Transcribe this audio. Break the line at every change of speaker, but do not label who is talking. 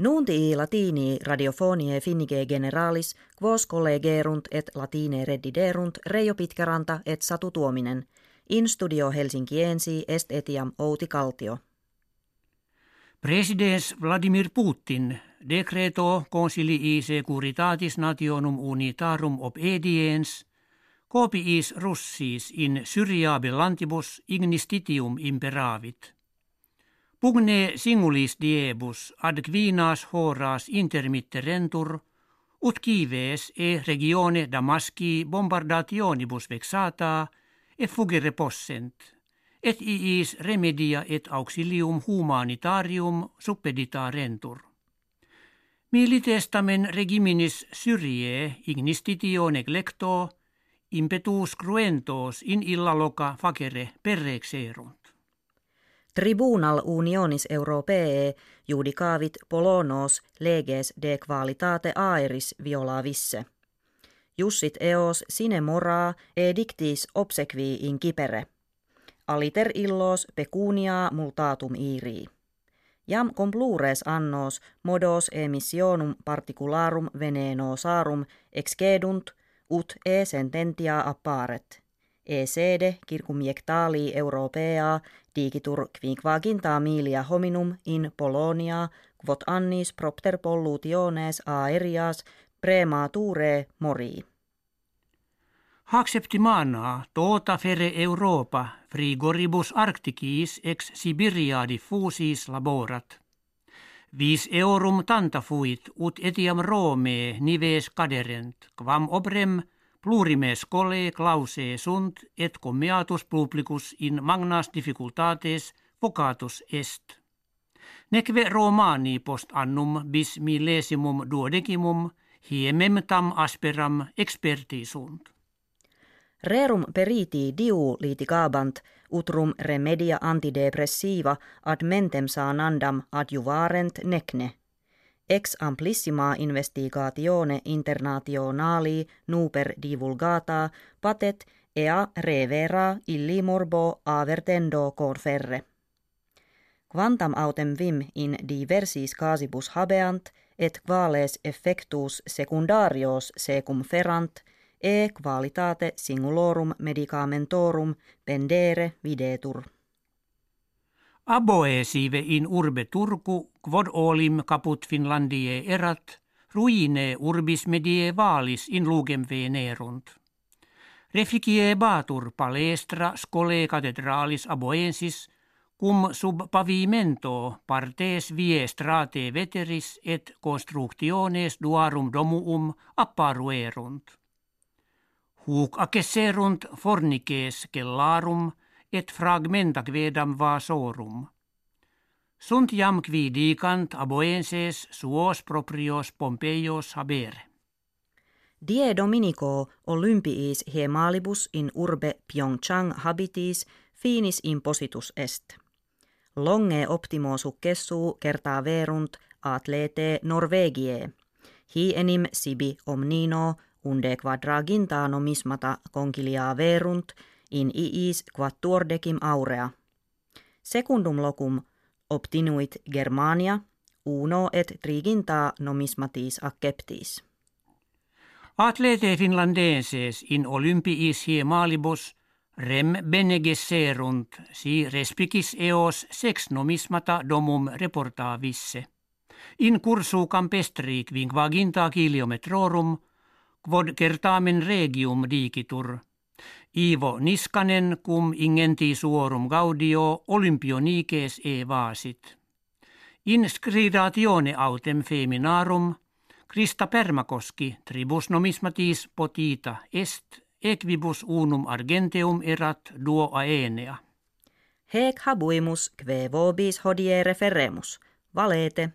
Nunti latini radiofonie finnige generalis quos collegerunt et latine reddiderunt Reijo Pitkäranta et Satu Tuominen. In studio Helsinkiensi est etiam Outi Kaltio.
Presidents Vladimir Putin decreto consilii securitatis nationum unitarum obediens copiis russis in syriabellantibus ignistitium imperavit – Pugne singulis diebus ad quinas horas intermitterentur, ut kives e regione Damasci bombardationibus vexata e fugere possent, et iis remedia et auxilium humanitarium suppedita rentur. Militestamen regiminis Syrie ignistitio neglecto impetus cruentos in illa loca facere perrexerunt.
Tribunal unionis europee judicavit polonos leges de qualitate aeris violavisse. Jussit eos sine mora edictis obsequi in kipere. Aliter illos pecunia multatum iri. Jam complures annos modos emissionum particularum venenosarum excedunt ut e sententia apparet. E sede circumjectali europea digitur quinquaginta milia hominum in Polonia quod annis propter pollutiones aerias premature mori.
Acceptimana tota fere Europa frigoribus arcticis ex Sibiria diffusis laborat. Vis eurum tanta fuit ut etiam Rome nives caderent, quam obrem plurimes cole clause sunt et commeatus publicus in magnas difficultates vocatus est. Neque Romani post annum bis millesimum duodecimum hiemem tam asperam experti sunt.
Rerum periti diu litigabant utrum remedia antidepressiva ad mentem sanandam adjuvarent necne – ex amplissima investigatione internationali nuper divulgata patet ea revera illi morbo avertendo conferre. Quantam autem vim in diversis casibus habeant et quales effectus secundarios secum ferant e qualitate singulorum medicamentorum pendere videtur.
Aboesive in urbe Turku, quod olim caput Finlandie erat, ruine urbis medievalis in lugem venerunt. Reficie batur palestra scole cathedralis aboensis, cum sub pavimento partes vie strate veteris et constructiones duarum domuum apparuerunt. Huc accesserunt fornices kellarum et fragmenta quedam vasorum. Sunt jam qui dicant aboenses suos proprios Pompeios habere.
Die Dominico Olympiis hiemalibus in urbe Pyeongchang habitis finis impositus est. Longe optimo successu kertaa verunt atlete Norvegie. Hi enim sibi omnino unde quadraginta nomismata concilia verunt – in iis quattuordecim aurea. Secundum locum obtinuit Germania, uno et triginta nomismatis acceptis.
Atlete finlandenses in olympiis malibus rem bene gesserunt si respicis eos sex nomismata domum reportavisse. In cursu campestri quinquaginta kilometrorum, quod certamen regium digitur – Ivo Niskanen cum ingenti suorum gaudio olympionices e vasit. In scridatione autem feminarum Krista Permakoski tribus nomismatis potita est equibus unum argenteum erat duo aenea.
Hec habuimus kve vobis hodie referemus. Valete.